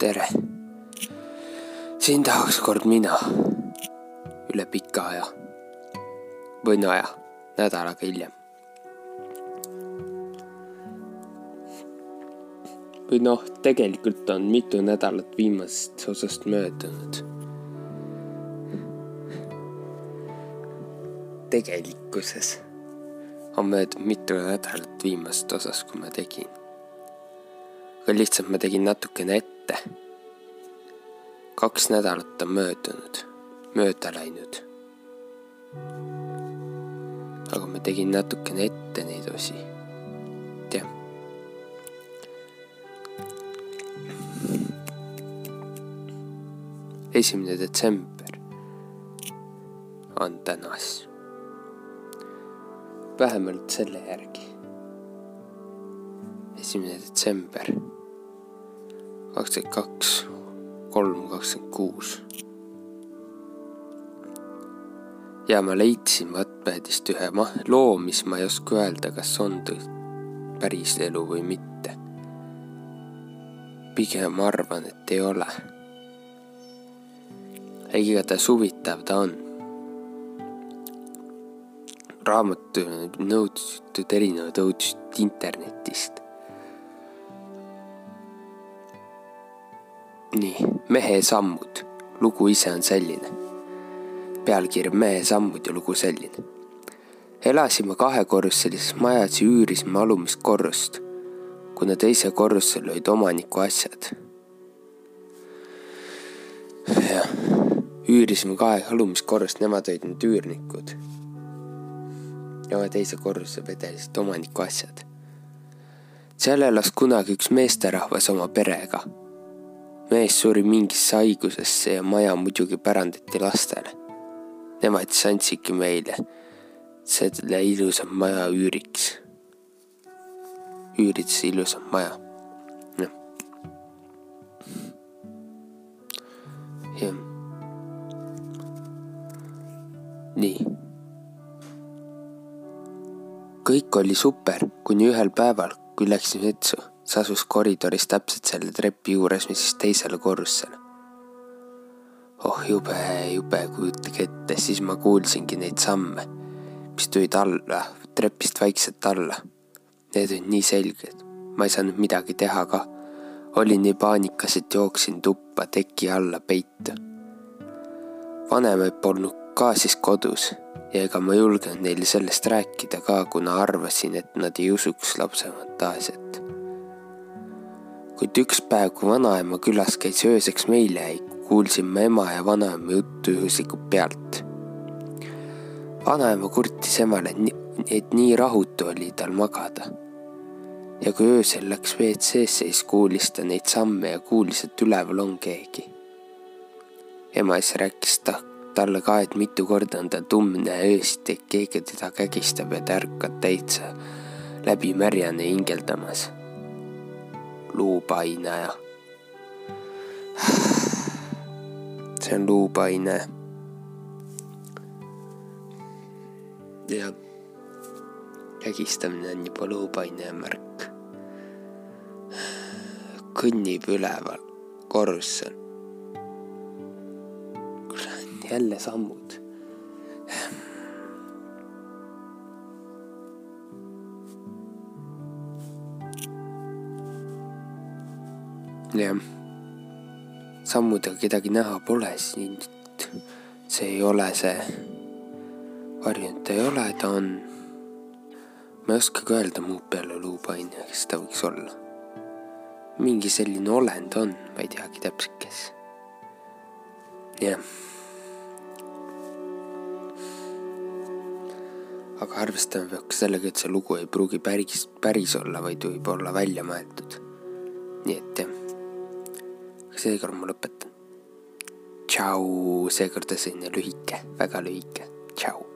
tere. siin tahaks kord mina üle pika aja või no aja, nädal aega hiljem. või noh, tegelikult on mitu nädalat viimasest osast möödunud. tegelikkuses on möödunud mitu nädalat viimasest osast, kui ma tegin. aga lihtsalt ma tegin natukene ette. Kaks nädalat on möödunud, mööda läinud. aga ma tegin natukene ette neid osi. tead. esimene detsember on tänas vähemalt selle järgi. esimene detsember kakskümmend kaks, kolm, kakskümmend kuus. ja ma leidsin Wattpadist ühe loo, mis ma ei oska öelda, kas on päris elu või mitte. pigem arvan, et ei ole. igatahes huvitav ta on raamat nõudnud erinevad õudused internetist. Nii, Mehe sammud, lugu ise on selline. pealkiri Mehe sammud ja lugu selline. elasime kahekorruselises majas ja üürisime alumist korrust, kuna teisel korrusel olid omaniku asjad. jah, üürisime kahe alumist korrust, nemad olid need üürnikud ja teise korruse vedelesid omaniku asjad. seal elas kunagi üks meesterahvas oma perega. Mees suri mingisse haigusesse ja maja muidugi pärandati lastele. Nemad siis andsidki meile selle ilusa maja üüriks. üürid see ilusa maja. jah. jah. nii kõik oli super, kuni ühel päeval, kui läksin vetsu, see asus koridoris täpselt selle trepi juures, mis siis teisele korrusele. oh jube, jube, kujutage ette, siis ma kuulsingi neid samme, mis tulid alla, trepist vaikselt alla. Need olid nii selged, ma ei saanud midagi teha ka. olin nii paanikas, et jooksin tuppa teki alla peitu. vanemaid polnud ka siis kodus ja ega ma ei julgenud neile sellest rääkida ka, kuna arvasin, et nad ei usuks lapse fantaasiat. Kuid üks päev, kui vanaema külas käis ööseks meil jäi, kuulsin ma ema ja vanaema juttu juhuslikult pealt. vanaema kurtis emale, et nii rahutu oli tal magada. ja kui öösel läks WC-sse, siis kuulis ta neid samme ja kuulis, et üleval on keegi. ema siis rääkis ta talle ka, et mitu korda on ta tummne öösiti, et keegi teda kägistab ja ta ärkab täitsa läbi märjane hingeldamas. Luupainaja. see on luupaine. ja kägistamine on juba luupaine märk. kõnnib üleval korrusel jälle sammud. Jah, sammudega kedagi näha pole siin. see ei ole see, varjunud ta ei ole, ta on. ma ei oskagi öelda muud peale luupaine, kes ta võiks olla. mingi selline olend on, ma ei teagi täpselt, kes. jah aga arvestame peab ka sellega, et see lugu ei pruugi päris, päris olla, vaid võib olla välja mõeldud. nii et jah, seekord ma lõpetan. tšau, seekord on selline lühike, väga lühike, tšau.